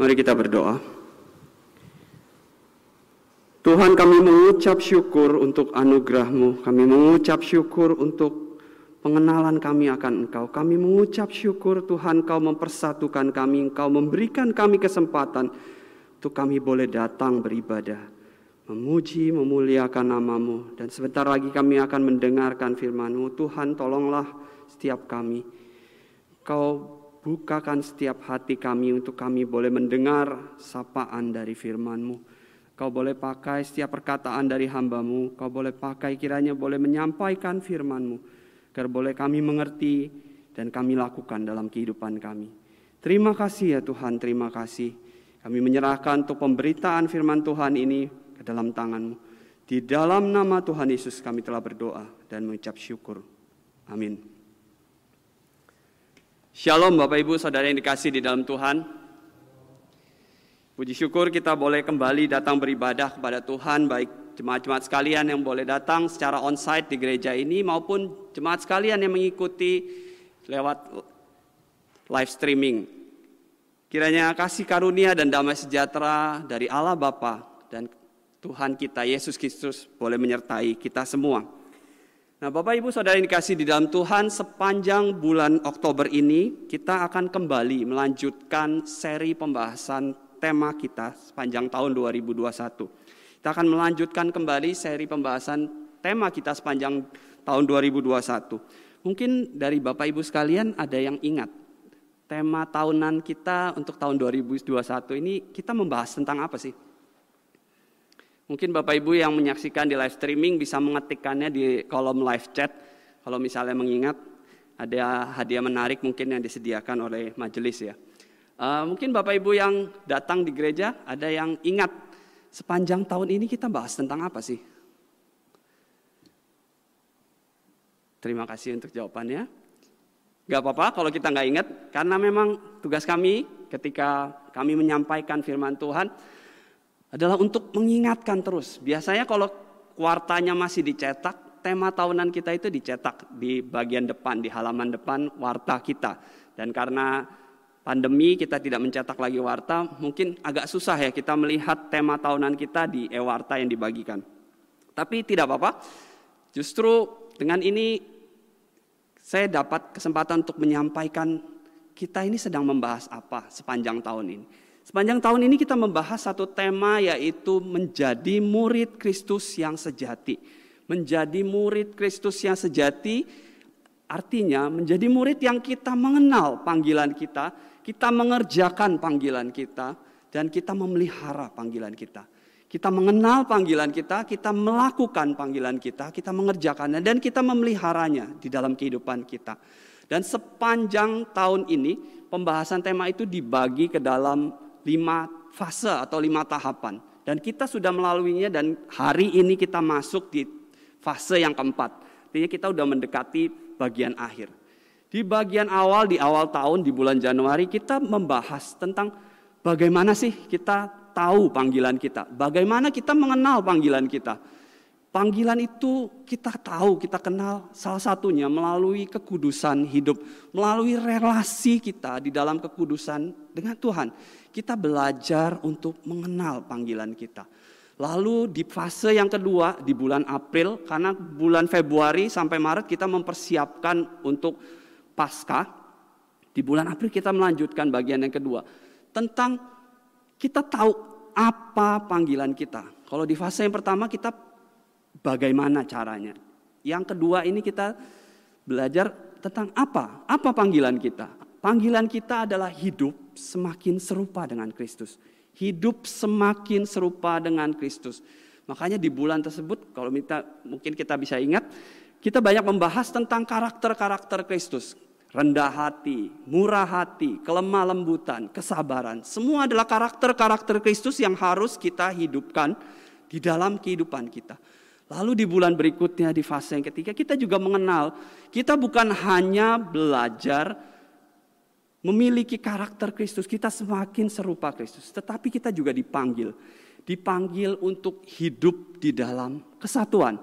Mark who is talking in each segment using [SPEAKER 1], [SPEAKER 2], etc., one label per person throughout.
[SPEAKER 1] Mari kita berdoa. Tuhan kami mengucap syukur untuk anugerah-Mu. Kami mengucap syukur untuk pengenalan kami akan Engkau. Kami mengucap syukur Tuhan Kau mempersatukan kami. Engkau memberikan kami kesempatan untuk kami boleh datang beribadah. Memuji, memuliakan namamu. Dan sebentar lagi kami akan mendengarkan firman-Mu. Tuhan tolonglah setiap kami. Kau bukakan setiap hati kami untuk kami boleh mendengar sapaan dari firman-Mu. Kau boleh pakai setiap perkataan dari hambamu, kau boleh pakai kiranya boleh menyampaikan firmanmu, agar boleh kami mengerti dan kami lakukan dalam kehidupan kami. Terima kasih ya Tuhan, terima kasih. Kami menyerahkan untuk pemberitaan firman Tuhan ini ke dalam tanganmu. Di dalam nama Tuhan Yesus kami telah berdoa dan mengucap syukur. Amin. Shalom Bapak Ibu Saudara yang dikasih di dalam Tuhan. Puji syukur kita boleh kembali datang beribadah kepada Tuhan, baik jemaat-jemaat sekalian yang boleh datang secara onsite di gereja ini maupun jemaat sekalian yang mengikuti lewat live streaming. Kiranya kasih karunia dan damai sejahtera dari Allah Bapa dan Tuhan kita Yesus Kristus boleh menyertai kita semua. Nah, Bapak Ibu Saudara yang dikasih di dalam Tuhan, sepanjang bulan Oktober ini kita akan kembali melanjutkan seri pembahasan tema kita sepanjang tahun 2021. Kita akan melanjutkan kembali seri pembahasan tema kita sepanjang tahun 2021. Mungkin dari Bapak Ibu sekalian ada yang ingat tema tahunan kita untuk tahun 2021 ini kita membahas tentang apa sih? Mungkin Bapak Ibu yang menyaksikan di live streaming bisa mengetikkannya di kolom live chat. Kalau misalnya mengingat ada hadiah menarik mungkin yang disediakan oleh majelis ya. Uh, mungkin Bapak Ibu yang datang di gereja ada yang ingat sepanjang tahun ini kita bahas tentang apa sih? Terima kasih untuk jawabannya. Gak apa-apa kalau kita nggak ingat, karena memang tugas kami ketika kami menyampaikan firman Tuhan adalah untuk mengingatkan terus. Biasanya kalau kuartanya masih dicetak, tema tahunan kita itu dicetak di bagian depan, di halaman depan warta kita. Dan karena pandemi kita tidak mencetak lagi warta, mungkin agak susah ya kita melihat tema tahunan kita di e-warta yang dibagikan. Tapi tidak apa-apa, justru dengan ini saya dapat kesempatan untuk menyampaikan kita ini sedang membahas apa sepanjang tahun ini. Sepanjang tahun ini kita membahas satu tema yaitu menjadi murid Kristus yang sejati. Menjadi murid Kristus yang sejati artinya menjadi murid yang kita mengenal panggilan kita, kita mengerjakan panggilan kita dan kita memelihara panggilan kita. Kita mengenal panggilan kita, kita melakukan panggilan kita, kita mengerjakannya dan kita memeliharanya di dalam kehidupan kita. Dan sepanjang tahun ini pembahasan tema itu dibagi ke dalam lima fase atau lima tahapan. Dan kita sudah melaluinya dan hari ini kita masuk di fase yang keempat. Artinya kita sudah mendekati bagian akhir. Di bagian awal, di awal tahun, di bulan Januari, kita membahas tentang bagaimana sih kita tahu panggilan kita. Bagaimana kita mengenal panggilan kita. Panggilan itu kita tahu, kita kenal salah satunya melalui kekudusan hidup, melalui relasi kita di dalam kekudusan dengan Tuhan. Kita belajar untuk mengenal panggilan kita. Lalu di fase yang kedua di bulan April, karena bulan Februari sampai Maret kita mempersiapkan untuk pasca, di bulan April kita melanjutkan bagian yang kedua. Tentang kita tahu apa panggilan kita. Kalau di fase yang pertama kita bagaimana caranya. Yang kedua ini kita belajar tentang apa? Apa panggilan kita? Panggilan kita adalah hidup semakin serupa dengan Kristus. Hidup semakin serupa dengan Kristus. Makanya di bulan tersebut kalau kita mungkin kita bisa ingat kita banyak membahas tentang karakter-karakter Kristus. Rendah hati, murah hati, kelemah lembutan, kesabaran. Semua adalah karakter-karakter Kristus yang harus kita hidupkan di dalam kehidupan kita. Lalu di bulan berikutnya di fase yang ketiga kita juga mengenal kita bukan hanya belajar memiliki karakter Kristus, kita semakin serupa Kristus, tetapi kita juga dipanggil, dipanggil untuk hidup di dalam kesatuan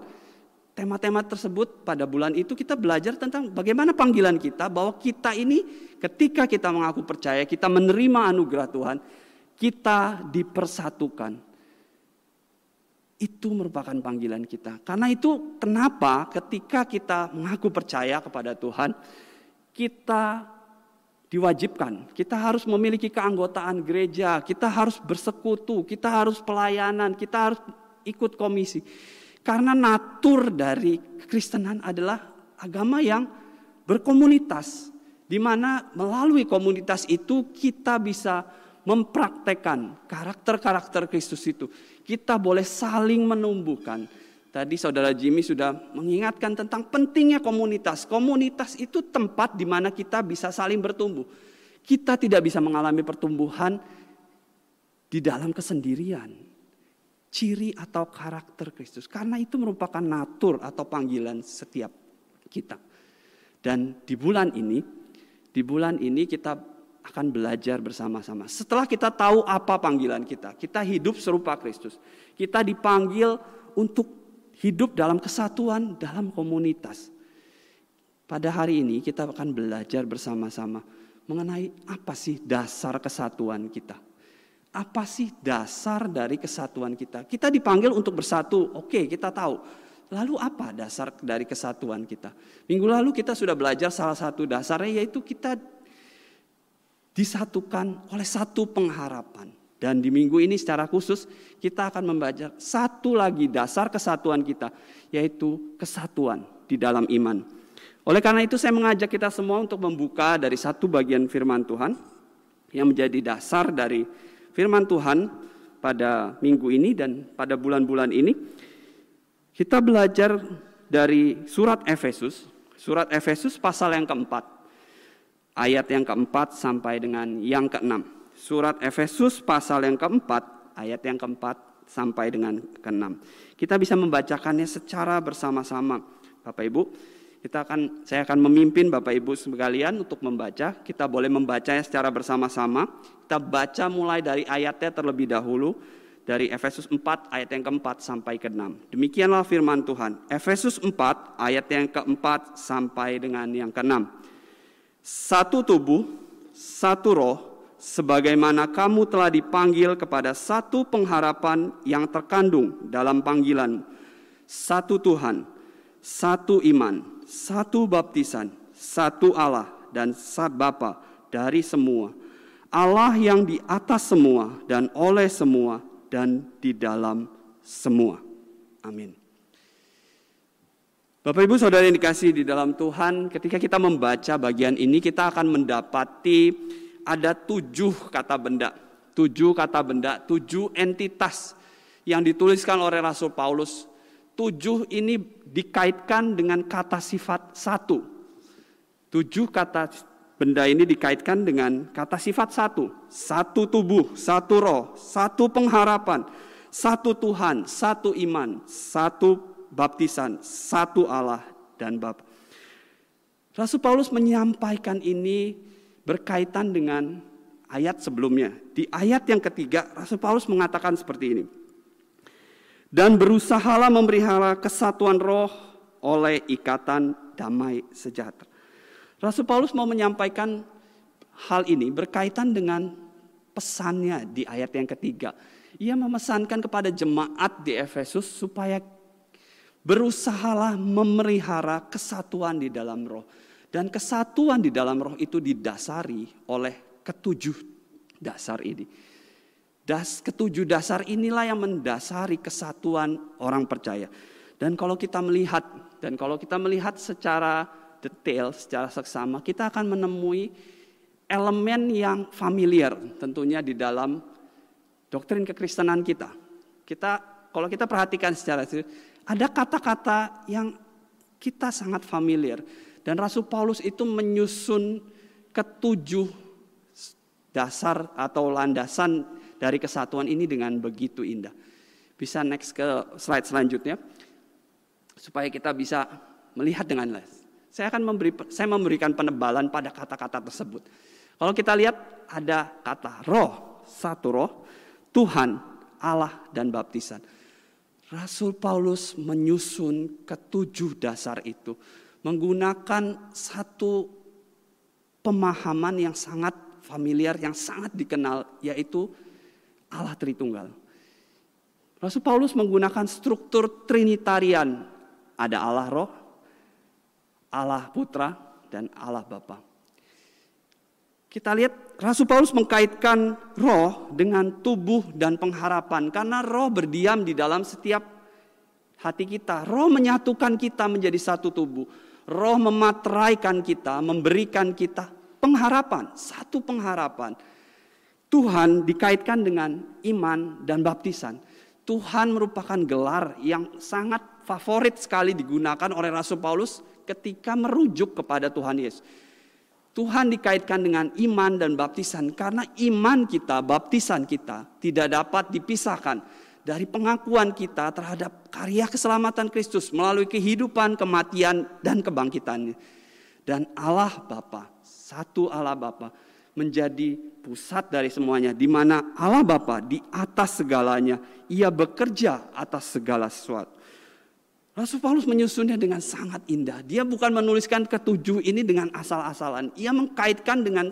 [SPEAKER 1] tema-tema tersebut pada bulan itu kita belajar tentang bagaimana panggilan kita bahwa kita ini ketika kita mengaku percaya, kita menerima anugerah Tuhan, kita dipersatukan. Itu merupakan panggilan kita. Karena itu kenapa ketika kita mengaku percaya kepada Tuhan, kita diwajibkan. Kita harus memiliki keanggotaan gereja, kita harus bersekutu, kita harus pelayanan, kita harus ikut komisi. Karena natur dari kekristenan adalah agama yang berkomunitas, di mana melalui komunitas itu kita bisa mempraktekkan karakter-karakter Kristus itu. Kita boleh saling menumbuhkan. Tadi saudara Jimmy sudah mengingatkan tentang pentingnya komunitas. Komunitas itu tempat di mana kita bisa saling bertumbuh. Kita tidak bisa mengalami pertumbuhan di dalam kesendirian. Ciri atau karakter Kristus. Karena itu merupakan natur atau panggilan setiap kita. Dan di bulan ini, di bulan ini kita akan belajar bersama-sama. Setelah kita tahu apa panggilan kita, kita hidup serupa Kristus. Kita dipanggil untuk hidup dalam kesatuan, dalam komunitas. Pada hari ini kita akan belajar bersama-sama mengenai apa sih dasar kesatuan kita. Apa sih dasar dari kesatuan kita? Kita dipanggil untuk bersatu, oke kita tahu. Lalu apa dasar dari kesatuan kita? Minggu lalu kita sudah belajar salah satu dasarnya yaitu kita disatukan oleh satu pengharapan. Dan di minggu ini secara khusus kita akan membaca satu lagi dasar kesatuan kita, yaitu kesatuan di dalam iman. Oleh karena itu saya mengajak kita semua untuk membuka dari satu bagian firman Tuhan yang menjadi dasar dari firman Tuhan pada minggu ini dan pada bulan-bulan ini. Kita belajar dari surat Efesus, surat Efesus pasal yang keempat ayat yang keempat sampai dengan yang keenam. Surat Efesus pasal yang keempat, ayat yang keempat sampai dengan keenam. Kita bisa membacakannya secara bersama-sama, Bapak Ibu. Kita akan, saya akan memimpin Bapak Ibu sekalian untuk membaca. Kita boleh membacanya secara bersama-sama. Kita baca mulai dari ayatnya terlebih dahulu dari Efesus 4 ayat yang keempat sampai ke-6. Demikianlah firman Tuhan. Efesus 4 ayat yang keempat sampai dengan yang ke-6 satu tubuh, satu roh, sebagaimana kamu telah dipanggil kepada satu pengharapan yang terkandung dalam panggilan, satu Tuhan, satu iman, satu baptisan, satu Allah dan Bapa dari semua. Allah yang di atas semua dan oleh semua dan di dalam semua. Amin. Bapak Ibu Saudara yang dikasih di dalam Tuhan, ketika kita membaca bagian ini kita akan mendapati ada tujuh kata benda. Tujuh kata benda, tujuh entitas yang dituliskan oleh Rasul Paulus. Tujuh ini dikaitkan dengan kata sifat satu. Tujuh kata benda ini dikaitkan dengan kata sifat satu. Satu tubuh, satu roh, satu pengharapan, satu Tuhan, satu iman, satu baptisan, satu Allah dan Bapa. Rasul Paulus menyampaikan ini berkaitan dengan ayat sebelumnya. Di ayat yang ketiga, Rasul Paulus mengatakan seperti ini. Dan berusahalah memelihara kesatuan roh oleh ikatan damai sejahtera. Rasul Paulus mau menyampaikan hal ini berkaitan dengan pesannya di ayat yang ketiga. Ia memesankan kepada jemaat di Efesus supaya Berusahalah memelihara kesatuan di dalam roh. Dan kesatuan di dalam roh itu didasari oleh ketujuh dasar ini. Das, ketujuh dasar inilah yang mendasari kesatuan orang percaya. Dan kalau kita melihat dan kalau kita melihat secara detail, secara seksama, kita akan menemui elemen yang familiar tentunya di dalam doktrin kekristenan kita. Kita kalau kita perhatikan secara ada kata-kata yang kita sangat familiar. Dan Rasul Paulus itu menyusun ketujuh dasar atau landasan dari kesatuan ini dengan begitu indah. Bisa next ke slide selanjutnya. Supaya kita bisa melihat dengan les. Saya akan memberi saya memberikan penebalan pada kata-kata tersebut. Kalau kita lihat ada kata roh, satu roh, Tuhan, Allah dan baptisan. Rasul Paulus menyusun ketujuh dasar itu menggunakan satu pemahaman yang sangat familiar, yang sangat dikenal, yaitu Allah Tritunggal. Rasul Paulus menggunakan struktur trinitarian. Ada Allah Roh, Allah Putra, dan Allah Bapa. Kita lihat Rasul Paulus mengkaitkan roh dengan tubuh dan pengharapan karena roh berdiam di dalam setiap hati kita. Roh menyatukan kita menjadi satu tubuh. Roh memateraikan kita, memberikan kita pengharapan, satu pengharapan. Tuhan dikaitkan dengan iman dan baptisan. Tuhan merupakan gelar yang sangat favorit sekali digunakan oleh Rasul Paulus ketika merujuk kepada Tuhan Yesus. Tuhan dikaitkan dengan iman dan baptisan karena iman kita, baptisan kita tidak dapat dipisahkan dari pengakuan kita terhadap karya keselamatan Kristus melalui kehidupan, kematian, dan kebangkitannya. Dan Allah Bapa, satu Allah Bapa menjadi pusat dari semuanya di mana Allah Bapa di atas segalanya, ia bekerja atas segala sesuatu. Rasul Paulus menyusunnya dengan sangat indah. Dia bukan menuliskan ketujuh ini dengan asal-asalan. Ia mengkaitkan dengan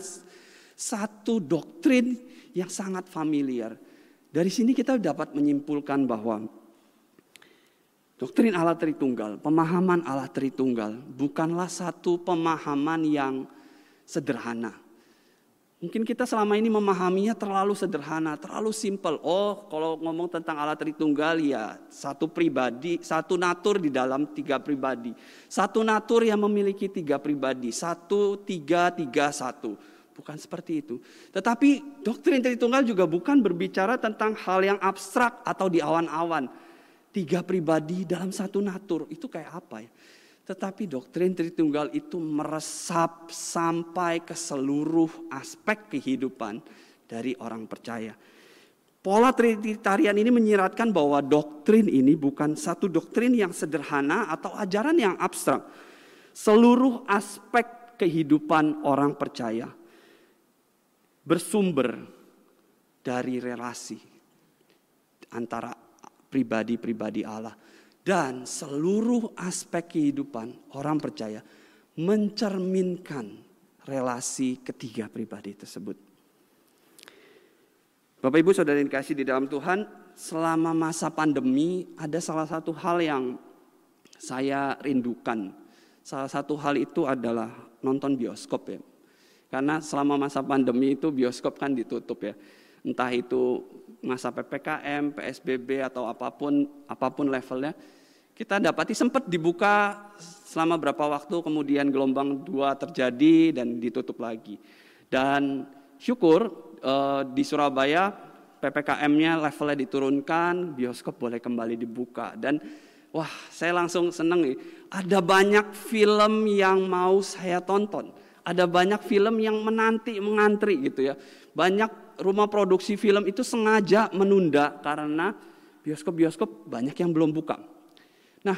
[SPEAKER 1] satu doktrin yang sangat familiar. Dari sini kita dapat menyimpulkan bahwa doktrin Allah Tritunggal, pemahaman Allah Tritunggal bukanlah satu pemahaman yang sederhana. Mungkin kita selama ini memahaminya terlalu sederhana, terlalu simpel. Oh, kalau ngomong tentang Allah Tritunggal ya satu pribadi, satu natur di dalam tiga pribadi. Satu natur yang memiliki tiga pribadi, satu, tiga, tiga, satu. Bukan seperti itu. Tetapi doktrin Tritunggal juga bukan berbicara tentang hal yang abstrak atau di awan-awan. Tiga pribadi dalam satu natur, itu kayak apa ya? Tetapi doktrin Tritunggal itu meresap sampai ke seluruh aspek kehidupan dari orang percaya. Pola Trinitarian ini menyiratkan bahwa doktrin ini bukan satu doktrin yang sederhana atau ajaran yang abstrak. Seluruh aspek kehidupan orang percaya bersumber dari relasi antara pribadi-pribadi Allah dan seluruh aspek kehidupan orang percaya mencerminkan relasi ketiga pribadi tersebut. Bapak Ibu Saudara yang dikasih di dalam Tuhan, selama masa pandemi ada salah satu hal yang saya rindukan. Salah satu hal itu adalah nonton bioskop ya. Karena selama masa pandemi itu bioskop kan ditutup ya. Entah itu masa PPKM, PSBB atau apa pun apa pun levelnya kita dapati sempat dibuka selama berapa waktu kemudian gelombang dua terjadi dan ditutup lagi. Dan syukur eh, di Surabaya PPKM-nya levelnya diturunkan, bioskop boleh kembali dibuka dan wah saya langsung seneng nih. Ada banyak film yang mau saya tonton. Ada banyak film yang menanti, mengantri gitu ya. Banyak rumah produksi film itu sengaja menunda karena bioskop-bioskop banyak yang belum buka. Nah,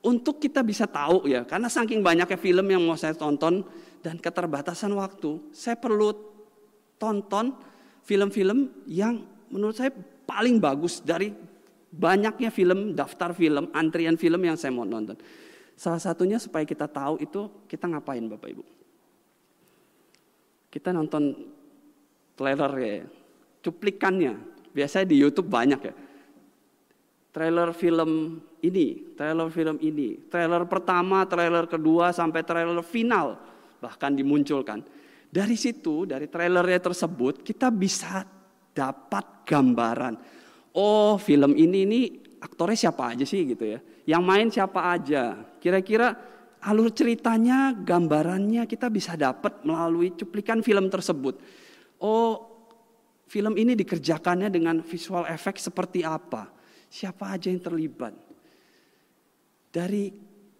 [SPEAKER 1] untuk kita bisa tahu ya, karena saking banyaknya film yang mau saya tonton dan keterbatasan waktu, saya perlu tonton film-film yang menurut saya paling bagus dari banyaknya film, daftar film, antrian film yang saya mau nonton. Salah satunya supaya kita tahu itu kita ngapain Bapak Ibu. Kita nonton trailer ya, cuplikannya. Biasanya di YouTube banyak ya trailer film ini, trailer film ini, trailer pertama, trailer kedua sampai trailer final bahkan dimunculkan. Dari situ, dari trailernya tersebut kita bisa dapat gambaran. Oh, film ini ini aktornya siapa aja sih gitu ya. Yang main siapa aja. Kira-kira alur ceritanya, gambarannya kita bisa dapat melalui cuplikan film tersebut. Oh, film ini dikerjakannya dengan visual effect seperti apa? siapa aja yang terlibat. Dari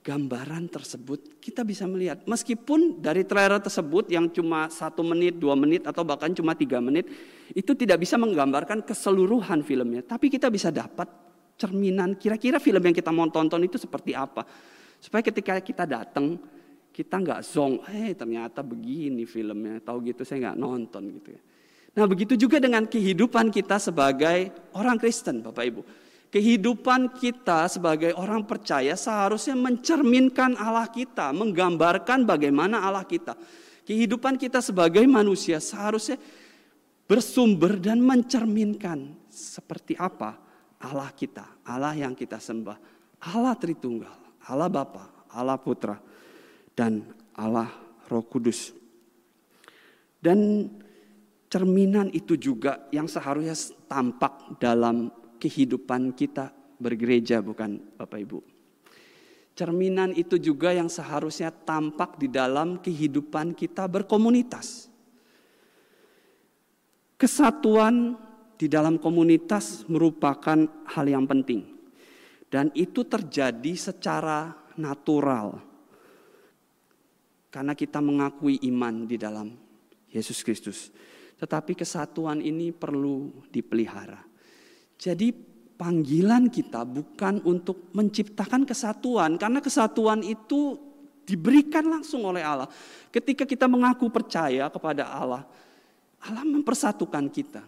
[SPEAKER 1] gambaran tersebut kita bisa melihat meskipun dari trailer tersebut yang cuma satu menit, dua menit atau bahkan cuma tiga menit itu tidak bisa menggambarkan keseluruhan filmnya, tapi kita bisa dapat cerminan kira-kira film yang kita mau tonton itu seperti apa supaya ketika kita datang kita nggak zong, eh ternyata begini filmnya, tahu gitu saya nggak nonton gitu ya. Nah begitu juga dengan kehidupan kita sebagai orang Kristen, Bapak Ibu. Kehidupan kita sebagai orang percaya seharusnya mencerminkan Allah kita, menggambarkan bagaimana Allah kita. Kehidupan kita sebagai manusia seharusnya bersumber dan mencerminkan seperti apa Allah kita, Allah yang kita sembah, Allah Tritunggal, Allah Bapa, Allah Putra, dan Allah Roh Kudus. Dan cerminan itu juga yang seharusnya tampak dalam kehidupan kita bergereja, bukan Bapak Ibu. Cerminan itu juga yang seharusnya tampak di dalam kehidupan kita berkomunitas. Kesatuan di dalam komunitas merupakan hal yang penting, dan itu terjadi secara natural karena kita mengakui iman di dalam Yesus Kristus. Tetapi kesatuan ini perlu dipelihara. Jadi panggilan kita bukan untuk menciptakan kesatuan karena kesatuan itu diberikan langsung oleh Allah. Ketika kita mengaku percaya kepada Allah, Allah mempersatukan kita.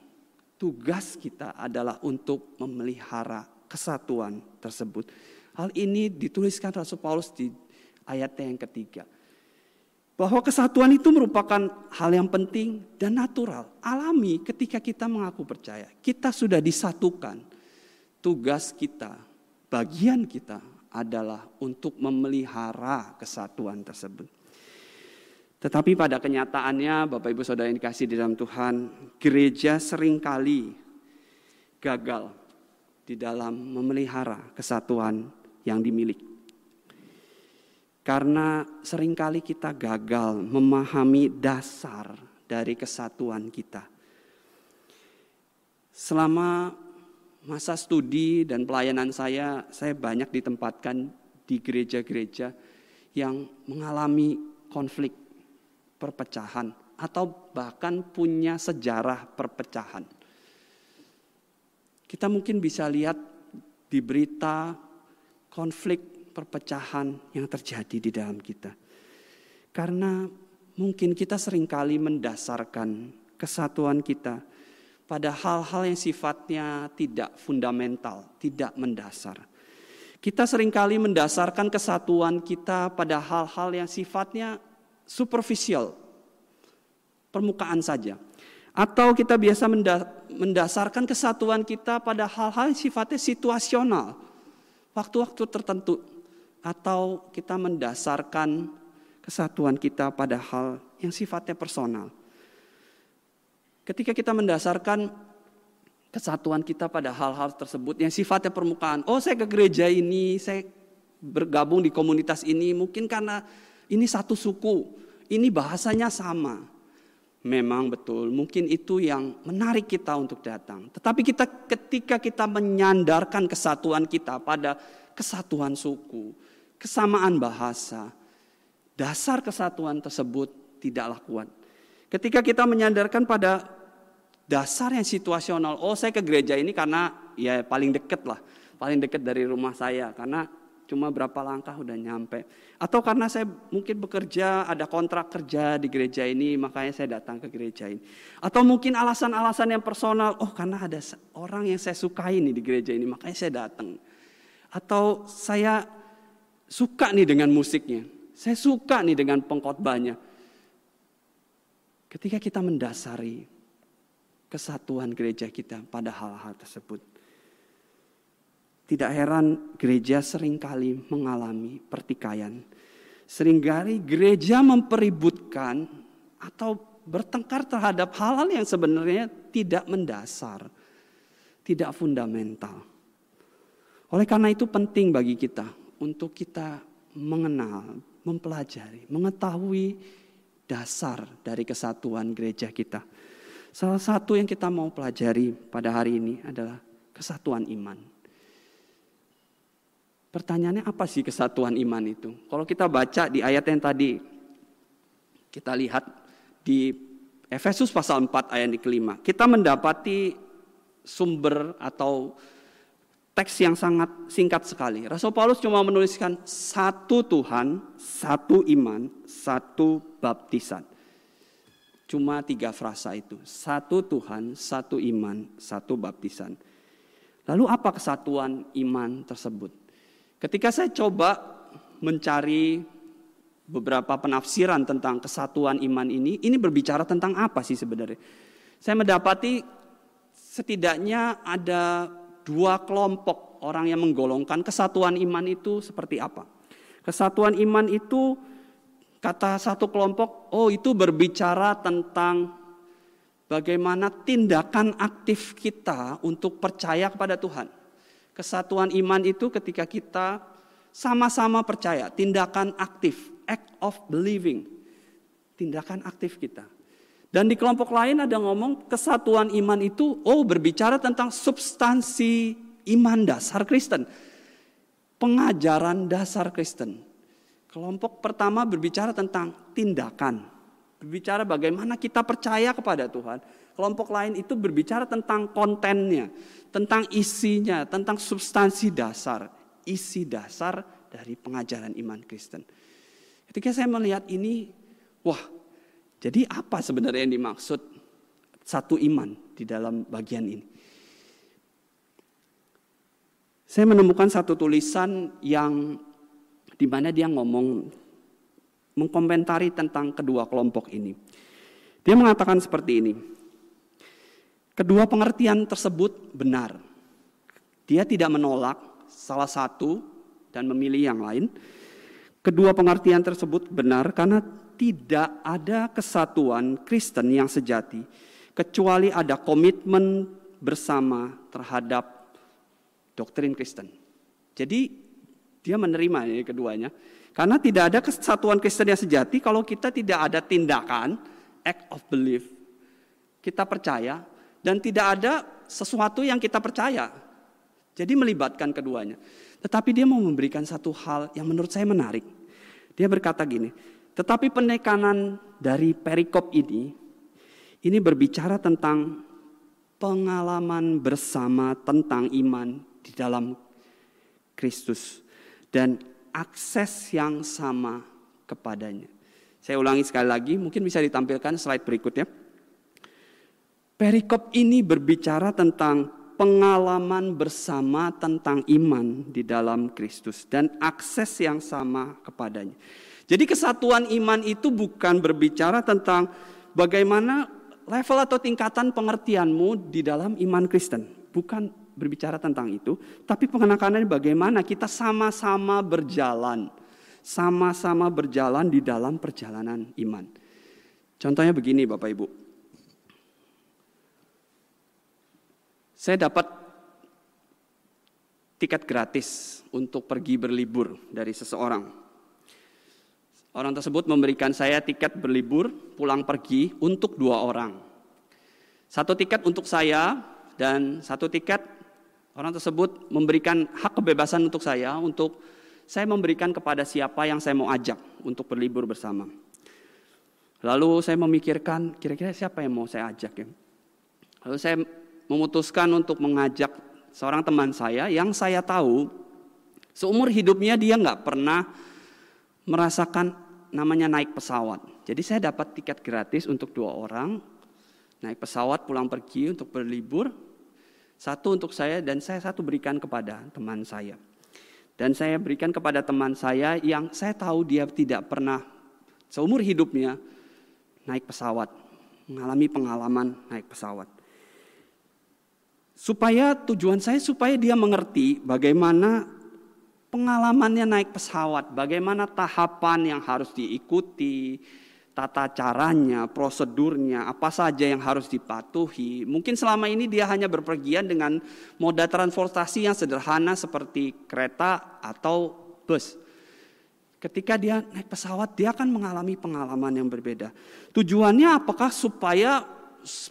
[SPEAKER 1] Tugas kita adalah untuk memelihara kesatuan tersebut. Hal ini dituliskan Rasul Paulus di ayatnya yang ketiga. Bahwa kesatuan itu merupakan hal yang penting dan natural, alami ketika kita mengaku percaya. Kita sudah disatukan. Tugas kita, bagian kita adalah untuk memelihara kesatuan tersebut. Tetapi pada kenyataannya Bapak Ibu Saudara yang dikasih di dalam Tuhan, gereja sering kali gagal di dalam memelihara kesatuan yang dimiliki. Karena sering kali kita gagal memahami dasar dari kesatuan kita. Selama masa studi dan pelayanan saya, saya banyak ditempatkan di gereja-gereja yang mengalami konflik perpecahan atau bahkan punya sejarah perpecahan. Kita mungkin bisa lihat di berita konflik perpecahan yang terjadi di dalam kita. Karena mungkin kita sering kali mendasarkan kesatuan kita pada hal-hal yang sifatnya tidak fundamental, tidak mendasar. Kita sering kali mendasarkan kesatuan kita pada hal-hal yang sifatnya superficial, permukaan saja. Atau kita biasa mendasarkan kesatuan kita pada hal-hal yang sifatnya situasional, waktu-waktu tertentu. Atau kita mendasarkan kesatuan kita pada hal yang sifatnya personal. Ketika kita mendasarkan kesatuan kita pada hal-hal tersebut yang sifatnya permukaan. Oh saya ke gereja ini, saya bergabung di komunitas ini mungkin karena ini satu suku, ini bahasanya sama. Memang betul, mungkin itu yang menarik kita untuk datang. Tetapi kita ketika kita menyandarkan kesatuan kita pada kesatuan suku, kesamaan bahasa, dasar kesatuan tersebut tidaklah kuat. Ketika kita menyandarkan pada dasar yang situasional, oh saya ke gereja ini karena ya paling dekat lah, paling dekat dari rumah saya karena cuma berapa langkah udah nyampe. Atau karena saya mungkin bekerja, ada kontrak kerja di gereja ini, makanya saya datang ke gereja ini. Atau mungkin alasan-alasan yang personal, oh karena ada orang yang saya sukai nih di gereja ini, makanya saya datang. Atau saya suka nih dengan musiknya, saya suka nih dengan pengkhotbahnya. Ketika kita mendasari kesatuan gereja kita pada hal-hal tersebut, tidak heran gereja sering kali mengalami pertikaian. Seringkali gereja mempeributkan atau bertengkar terhadap hal-hal yang sebenarnya tidak mendasar, tidak fundamental. Oleh karena itu penting bagi kita untuk kita mengenal, mempelajari, mengetahui dasar dari kesatuan gereja kita. Salah satu yang kita mau pelajari pada hari ini adalah kesatuan iman. Pertanyaannya apa sih kesatuan iman itu? Kalau kita baca di ayat yang tadi kita lihat di Efesus pasal 4 ayat yang kelima, kita mendapati sumber atau teks yang sangat singkat sekali. Rasul Paulus cuma menuliskan satu Tuhan, satu iman, satu baptisan. Cuma tiga frasa itu. Satu Tuhan, satu iman, satu baptisan. Lalu apa kesatuan iman tersebut? Ketika saya coba mencari beberapa penafsiran tentang kesatuan iman ini, ini berbicara tentang apa sih sebenarnya? Saya mendapati setidaknya ada dua kelompok orang yang menggolongkan kesatuan iman itu seperti apa. Kesatuan iman itu kata satu kelompok, oh itu berbicara tentang bagaimana tindakan aktif kita untuk percaya kepada Tuhan. Kesatuan iman itu ketika kita sama-sama percaya, tindakan aktif, act of believing, tindakan aktif kita. Dan di kelompok lain ada ngomong kesatuan iman itu, oh berbicara tentang substansi iman dasar Kristen. Pengajaran dasar Kristen. Kelompok pertama berbicara tentang tindakan. Berbicara bagaimana kita percaya kepada Tuhan. Kelompok lain itu berbicara tentang kontennya, tentang isinya, tentang substansi dasar, isi dasar dari pengajaran iman Kristen. Ketika saya melihat ini, wah jadi apa sebenarnya yang dimaksud satu iman di dalam bagian ini? Saya menemukan satu tulisan yang di mana dia ngomong mengkomentari tentang kedua kelompok ini. Dia mengatakan seperti ini. Kedua pengertian tersebut benar. Dia tidak menolak salah satu dan memilih yang lain. Kedua pengertian tersebut benar karena tidak ada kesatuan Kristen yang sejati kecuali ada komitmen bersama terhadap doktrin Kristen. Jadi dia menerima ini keduanya. Karena tidak ada kesatuan Kristen yang sejati kalau kita tidak ada tindakan act of belief. Kita percaya dan tidak ada sesuatu yang kita percaya. Jadi melibatkan keduanya. Tetapi dia mau memberikan satu hal yang menurut saya menarik. Dia berkata gini, tetapi penekanan dari perikop ini, ini berbicara tentang pengalaman bersama tentang iman di dalam Kristus dan akses yang sama kepadanya. Saya ulangi sekali lagi, mungkin bisa ditampilkan slide berikutnya. Perikop ini berbicara tentang pengalaman bersama tentang iman di dalam Kristus dan akses yang sama kepadanya. Jadi kesatuan iman itu bukan berbicara tentang bagaimana level atau tingkatan pengertianmu di dalam iman Kristen. Bukan berbicara tentang itu, tapi pengenakannya bagaimana kita sama-sama berjalan. Sama-sama berjalan di dalam perjalanan iman. Contohnya begini Bapak Ibu. Saya dapat tiket gratis untuk pergi berlibur dari seseorang. Orang tersebut memberikan saya tiket berlibur pulang pergi untuk dua orang. Satu tiket untuk saya dan satu tiket orang tersebut memberikan hak kebebasan untuk saya untuk saya memberikan kepada siapa yang saya mau ajak untuk berlibur bersama. Lalu saya memikirkan kira-kira siapa yang mau saya ajak ya. Lalu saya memutuskan untuk mengajak seorang teman saya yang saya tahu seumur hidupnya dia nggak pernah merasakan namanya naik pesawat. Jadi saya dapat tiket gratis untuk dua orang, naik pesawat pulang pergi untuk berlibur. Satu untuk saya dan saya satu berikan kepada teman saya. Dan saya berikan kepada teman saya yang saya tahu dia tidak pernah seumur hidupnya naik pesawat, mengalami pengalaman naik pesawat. Supaya tujuan saya supaya dia mengerti bagaimana pengalamannya naik pesawat, bagaimana tahapan yang harus diikuti, tata caranya, prosedurnya, apa saja yang harus dipatuhi. Mungkin selama ini dia hanya berpergian dengan moda transportasi yang sederhana seperti kereta atau bus. Ketika dia naik pesawat, dia akan mengalami pengalaman yang berbeda. Tujuannya apakah supaya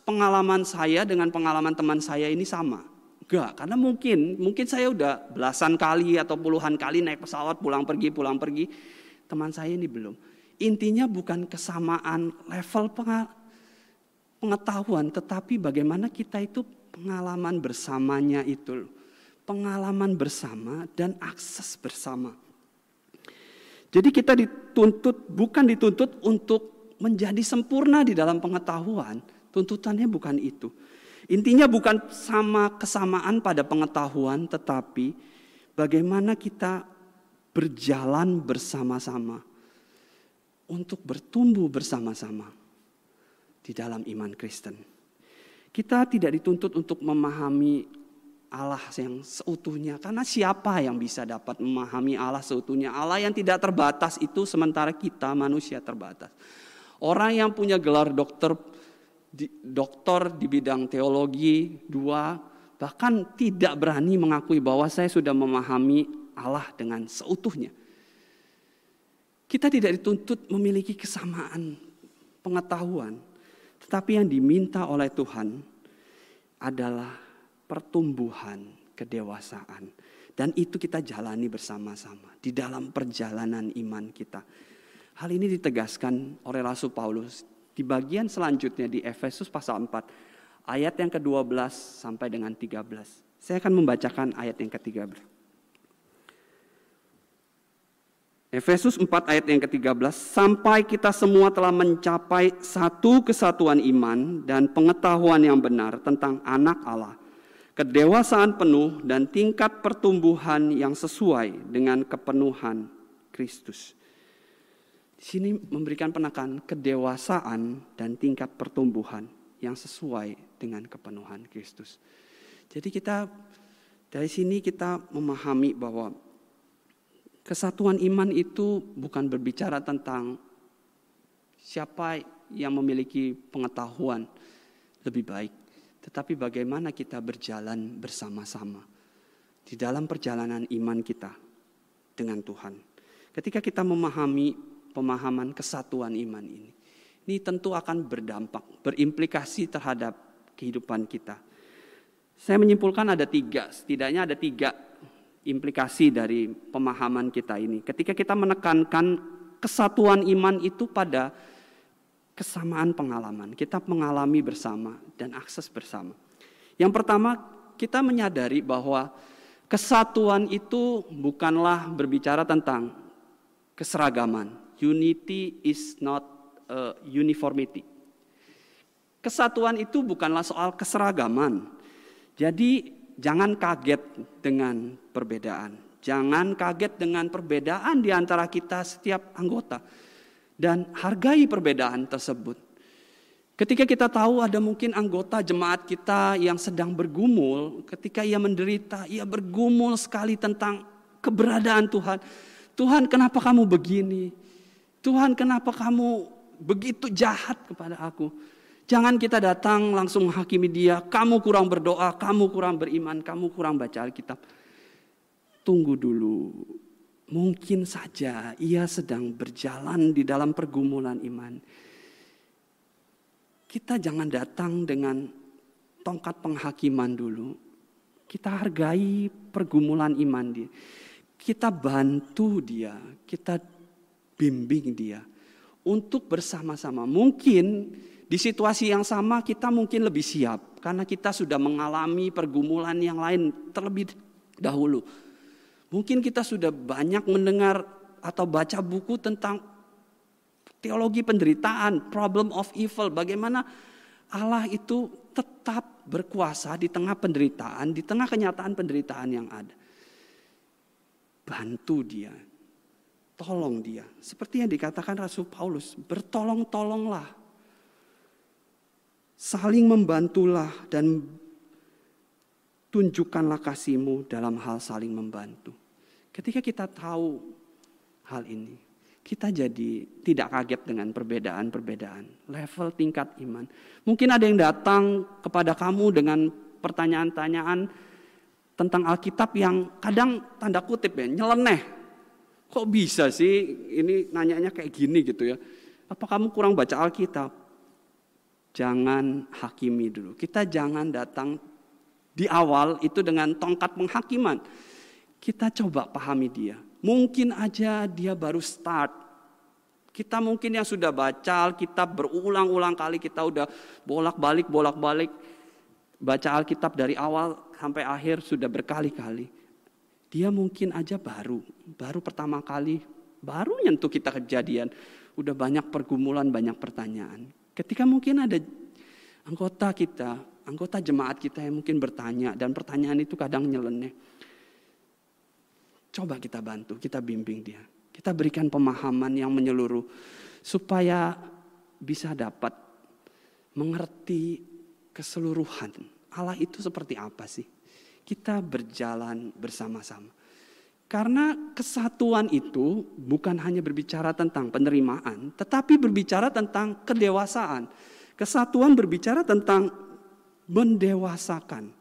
[SPEAKER 1] pengalaman saya dengan pengalaman teman saya ini sama? Enggak, karena mungkin mungkin saya udah belasan kali atau puluhan kali naik pesawat pulang pergi pulang pergi. Teman saya ini belum. Intinya bukan kesamaan level pengetahuan, tetapi bagaimana kita itu pengalaman bersamanya itu. Pengalaman bersama dan akses bersama. Jadi kita dituntut, bukan dituntut untuk menjadi sempurna di dalam pengetahuan. Tuntutannya bukan itu. Intinya bukan sama kesamaan pada pengetahuan, tetapi bagaimana kita berjalan bersama-sama untuk bertumbuh bersama-sama di dalam iman Kristen. Kita tidak dituntut untuk memahami Allah yang seutuhnya. Karena siapa yang bisa dapat memahami Allah seutuhnya? Allah yang tidak terbatas itu sementara kita manusia terbatas. Orang yang punya gelar dokter di, dokter di bidang teologi dua bahkan tidak berani mengakui bahwa saya sudah memahami Allah dengan seutuhnya. Kita tidak dituntut memiliki kesamaan pengetahuan, tetapi yang diminta oleh Tuhan adalah pertumbuhan kedewasaan. Dan itu kita jalani bersama-sama di dalam perjalanan iman kita. Hal ini ditegaskan oleh Rasul Paulus di bagian selanjutnya di Efesus pasal 4 ayat yang ke-12 sampai dengan 13. Saya akan membacakan ayat yang ke-13. Efesus 4 ayat yang ke-13, sampai kita semua telah mencapai satu kesatuan iman dan pengetahuan yang benar tentang anak Allah, kedewasaan penuh dan tingkat pertumbuhan yang sesuai dengan kepenuhan Kristus. Sini memberikan penekanan kedewasaan dan tingkat pertumbuhan yang sesuai dengan kepenuhan Kristus. Jadi kita dari sini kita memahami bahwa Kesatuan iman itu bukan berbicara tentang siapa yang memiliki pengetahuan lebih baik, tetapi bagaimana kita berjalan bersama-sama di dalam perjalanan iman kita dengan Tuhan. Ketika kita memahami pemahaman kesatuan iman ini, ini tentu akan berdampak, berimplikasi terhadap kehidupan kita. Saya menyimpulkan ada tiga, setidaknya ada tiga implikasi dari pemahaman kita ini. Ketika kita menekankan kesatuan iman itu pada kesamaan pengalaman, kita mengalami bersama dan akses bersama. Yang pertama, kita menyadari bahwa kesatuan itu bukanlah berbicara tentang keseragaman. Unity is not a uniformity. Kesatuan itu bukanlah soal keseragaman. Jadi jangan kaget dengan perbedaan. Jangan kaget dengan perbedaan di antara kita setiap anggota. Dan hargai perbedaan tersebut. Ketika kita tahu ada mungkin anggota jemaat kita yang sedang bergumul, ketika ia menderita, ia bergumul sekali tentang keberadaan Tuhan. Tuhan kenapa kamu begini? Tuhan kenapa kamu begitu jahat kepada aku? Jangan kita datang langsung menghakimi dia, kamu kurang berdoa, kamu kurang beriman, kamu kurang baca Alkitab. Tunggu dulu. Mungkin saja ia sedang berjalan di dalam pergumulan iman. Kita jangan datang dengan tongkat penghakiman dulu. Kita hargai pergumulan iman dia. Kita bantu dia, kita bimbing dia untuk bersama-sama. Mungkin di situasi yang sama kita mungkin lebih siap karena kita sudah mengalami pergumulan yang lain terlebih dahulu. Mungkin kita sudah banyak mendengar atau baca buku tentang teologi penderitaan, problem of evil, bagaimana Allah itu tetap berkuasa di tengah penderitaan, di tengah kenyataan penderitaan yang ada. Bantu dia, tolong dia. Seperti yang dikatakan Rasul Paulus, bertolong-tolonglah Saling membantulah dan tunjukkanlah kasihmu dalam hal saling membantu. Ketika kita tahu hal ini, kita jadi tidak kaget dengan perbedaan-perbedaan, level tingkat iman. Mungkin ada yang datang kepada kamu dengan pertanyaan-pertanyaan tentang Alkitab yang kadang tanda kutip ya, nyeleneh. Kok bisa sih ini nanyanya kayak gini gitu ya. Apa kamu kurang baca Alkitab? jangan hakimi dulu. Kita jangan datang di awal itu dengan tongkat penghakiman. Kita coba pahami dia. Mungkin aja dia baru start. Kita mungkin yang sudah baca Alkitab berulang-ulang kali kita udah bolak-balik bolak-balik baca Alkitab dari awal sampai akhir sudah berkali-kali. Dia mungkin aja baru, baru pertama kali, baru nyentuh kita kejadian. Udah banyak pergumulan, banyak pertanyaan. Ketika mungkin ada anggota kita, anggota jemaat kita yang mungkin bertanya dan pertanyaan itu kadang nyeleneh. Coba kita bantu, kita bimbing dia. Kita berikan pemahaman yang menyeluruh supaya bisa dapat mengerti keseluruhan. Allah itu seperti apa sih? Kita berjalan bersama-sama. Karena kesatuan itu bukan hanya berbicara tentang penerimaan, tetapi berbicara tentang kedewasaan. Kesatuan berbicara tentang mendewasakan.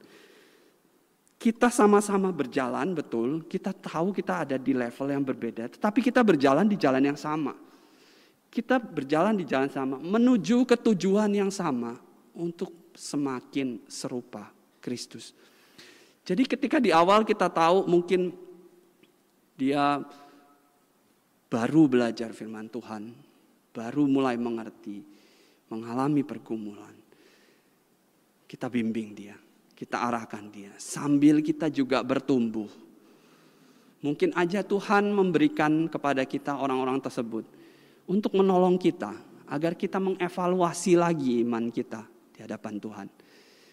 [SPEAKER 1] Kita sama-sama berjalan, betul. Kita tahu kita ada di level yang berbeda, tetapi kita berjalan di jalan yang sama. Kita berjalan di jalan sama, menuju ke tujuan yang sama untuk semakin serupa Kristus. Jadi ketika di awal kita tahu mungkin dia baru belajar firman Tuhan, baru mulai mengerti, mengalami pergumulan. Kita bimbing dia, kita arahkan dia sambil kita juga bertumbuh. Mungkin aja Tuhan memberikan kepada kita orang-orang tersebut untuk menolong kita agar kita mengevaluasi lagi iman kita di hadapan Tuhan.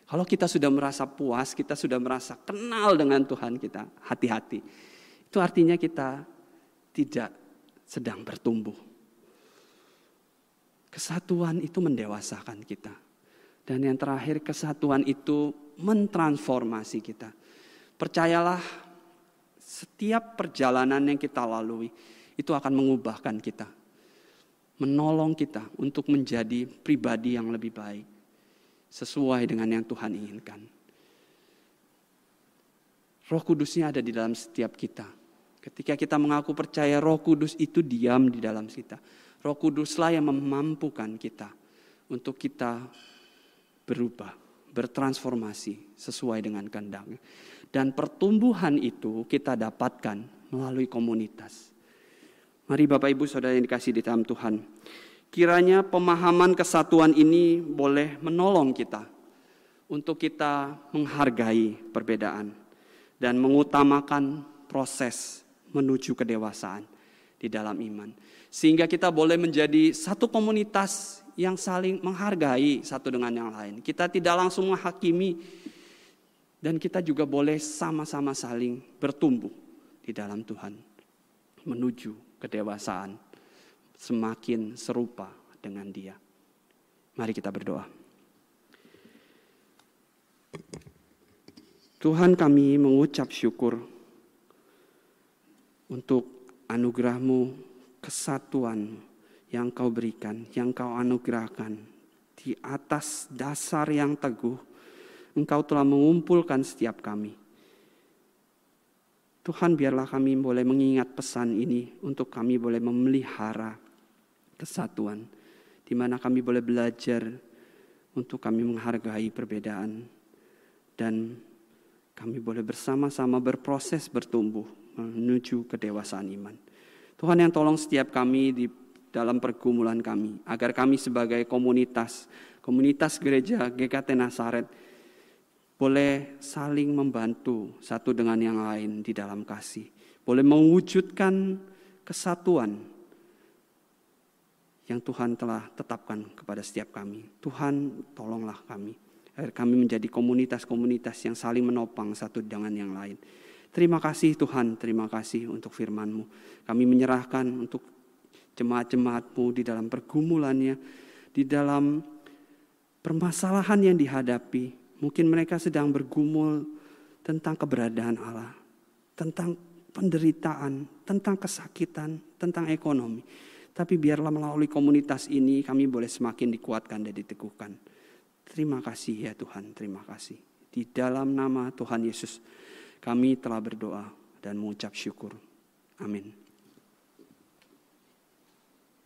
[SPEAKER 1] Kalau kita sudah merasa puas, kita sudah merasa kenal dengan Tuhan kita, hati-hati. Itu artinya kita tidak sedang bertumbuh. Kesatuan itu mendewasakan kita. Dan yang terakhir kesatuan itu mentransformasi kita. Percayalah setiap perjalanan yang kita lalui itu akan mengubahkan kita. Menolong kita untuk menjadi pribadi yang lebih baik sesuai dengan yang Tuhan inginkan. Roh Kudusnya ada di dalam setiap kita. Ketika kita mengaku percaya Roh Kudus itu diam di dalam kita. Roh Kuduslah yang memampukan kita untuk kita berubah, bertransformasi sesuai dengan kehendak. Dan pertumbuhan itu kita dapatkan melalui komunitas. Mari Bapak Ibu Saudara yang dikasih di dalam Tuhan. Kiranya pemahaman kesatuan ini boleh menolong kita untuk kita menghargai perbedaan dan mengutamakan proses menuju kedewasaan di dalam iman. Sehingga kita boleh menjadi satu komunitas yang saling menghargai satu dengan yang lain. Kita tidak langsung menghakimi dan kita juga boleh sama-sama saling bertumbuh di dalam Tuhan menuju kedewasaan semakin serupa dengan Dia. Mari kita berdoa. Tuhan kami mengucap syukur untuk anugerahmu, kesatuan yang kau berikan, yang kau anugerahkan. Di atas dasar yang teguh, engkau telah mengumpulkan setiap kami. Tuhan biarlah kami boleh mengingat pesan ini untuk kami boleh memelihara kesatuan, di mana kami boleh belajar untuk kami menghargai perbedaan dan kami boleh bersama-sama berproses bertumbuh menuju kedewasaan iman. Tuhan yang tolong setiap kami di dalam pergumulan kami, agar kami sebagai komunitas, komunitas gereja GKT Nasaret, boleh saling membantu satu dengan yang lain di dalam kasih. Boleh mewujudkan kesatuan yang Tuhan telah tetapkan kepada setiap kami. Tuhan tolonglah kami. Agar kami menjadi komunitas-komunitas yang saling menopang satu dengan yang lain. Terima kasih Tuhan, terima kasih untuk firman-Mu. Kami menyerahkan untuk jemaat-jemaat-Mu di dalam pergumulannya, di dalam permasalahan yang dihadapi. Mungkin mereka sedang bergumul tentang keberadaan Allah, tentang penderitaan, tentang kesakitan, tentang ekonomi. Tapi biarlah melalui komunitas ini kami boleh semakin dikuatkan dan diteguhkan. Terima kasih ya Tuhan, terima kasih. Di dalam nama Tuhan Yesus kami telah berdoa dan mengucap syukur. Amin.